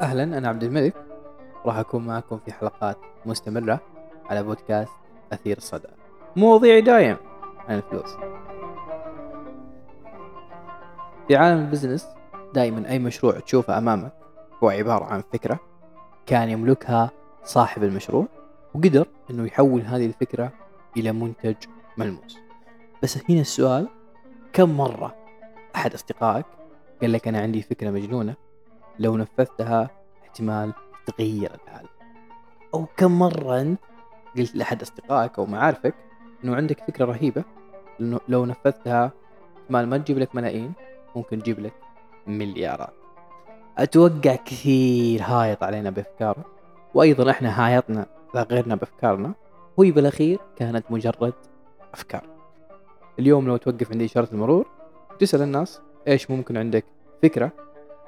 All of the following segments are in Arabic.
أهلا أنا عبد الملك. راح أكون معكم في حلقات مستمرة على بودكاست أثير الصدى. مواضيعي دايم عن الفلوس. في عالم البزنس دائما أي مشروع تشوفه أمامك هو عبارة عن فكرة كان يملكها صاحب المشروع وقدر أنه يحول هذه الفكرة إلى منتج ملموس. بس هنا السؤال كم مرة أحد أصدقائك قال لك أنا عندي فكرة مجنونة؟ لو نفذتها احتمال تغير العالم أو كم مرة أنت قلت لأحد أصدقائك أو معارفك أنه عندك فكرة رهيبة لو نفذتها احتمال ما تجيب لك ملايين ممكن تجيب لك مليارات. أتوقع كثير هايط علينا بأفكاره وأيضا إحنا هايطنا غيرنا بأفكارنا. وهي بالأخير كانت مجرد أفكار. اليوم لو توقف عند إشارة المرور تسأل الناس إيش ممكن عندك فكرة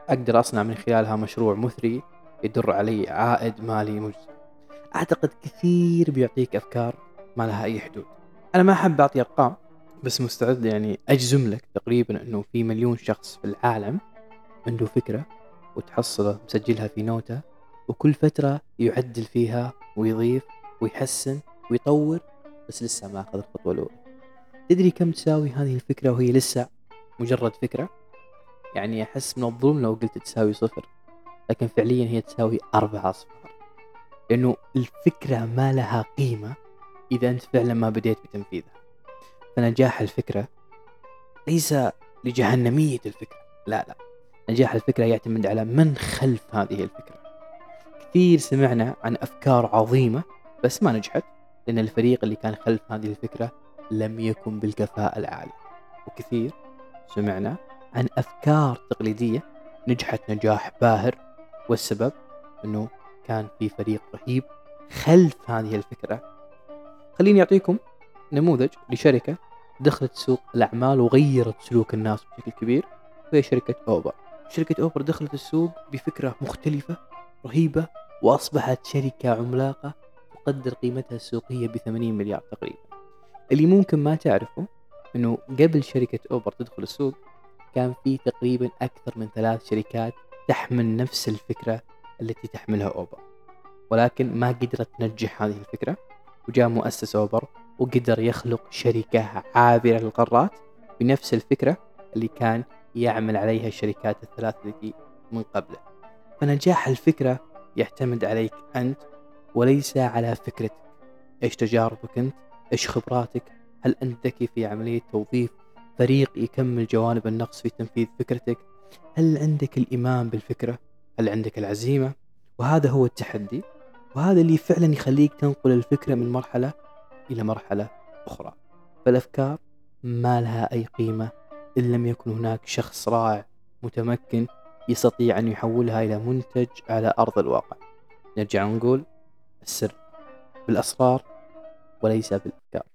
أقدر أصنع من خلالها مشروع مثري يدر علي عائد مالي مجزي. أعتقد كثير بيعطيك أفكار ما لها أي حدود. أنا ما أحب أعطي أرقام بس مستعد يعني أجزم لك تقريبا أنه في مليون شخص في العالم عنده فكرة وتحصله مسجلها في نوتة وكل فترة يعدل فيها ويضيف ويحسن ويطور بس لسه ما أخذ الخطوة الأولى. تدري كم تساوي هذه الفكرة وهي لسه مجرد فكرة؟ يعني أحس من الظلم لو قلت تساوي صفر. لكن فعليا هي تساوي أربعة أصفار لأنه الفكرة ما لها قيمة إذا أنت فعلا ما بديت بتنفيذها. فنجاح الفكرة ليس لجهنمية الفكرة. لا لا. نجاح الفكرة يعتمد على من خلف هذه الفكرة. كثير سمعنا عن أفكار عظيمة بس ما نجحت لأن الفريق اللي كان خلف هذه الفكرة لم يكن بالكفاءة العالية وكثير سمعنا عن أفكار تقليدية نجحت نجاح باهر والسبب أنه كان في فريق رهيب خلف هذه الفكرة. خليني أعطيكم نموذج لشركة دخلت سوق الأعمال وغيرت سلوك الناس بشكل كبير وهي شركة أوبر. شركة أوبر دخلت السوق بفكرة مختلفة رهيبة وأصبحت شركة عملاقة تقدر قيمتها السوقية ب 80 مليار تقريبا. اللي ممكن ما تعرفه أنه قبل شركة أوبر تدخل السوق كان في تقريبا أكثر من ثلاث شركات تحمل نفس الفكرة التي تحملها أوبر. ولكن ما قدرت تنجح هذه الفكرة وجاء مؤسس أوبر وقدر يخلق شركة عابرة للقارات بنفس الفكرة اللي كان يعمل عليها الشركات الثلاث التي من قبله. فنجاح الفكرة يعتمد عليك أنت وليس على فكرتك. إيش تجاربك أنت؟ إيش خبراتك؟ هل أنت ذكي في عملية توظيف فريق يكمل جوانب النقص في تنفيذ فكرتك؟ هل عندك الإيمان بالفكرة؟ هل عندك العزيمة؟ وهذا هو التحدي. وهذا اللي فعلا يخليك تنقل الفكرة من مرحلة إلى مرحلة أخرى. فالأفكار ما لها أي قيمة إن لم يكن هناك شخص رائع متمكن يستطيع أن يحولها إلى منتج على أرض الواقع. نرجع نقول السر بالأسرار وليس بالأفكار.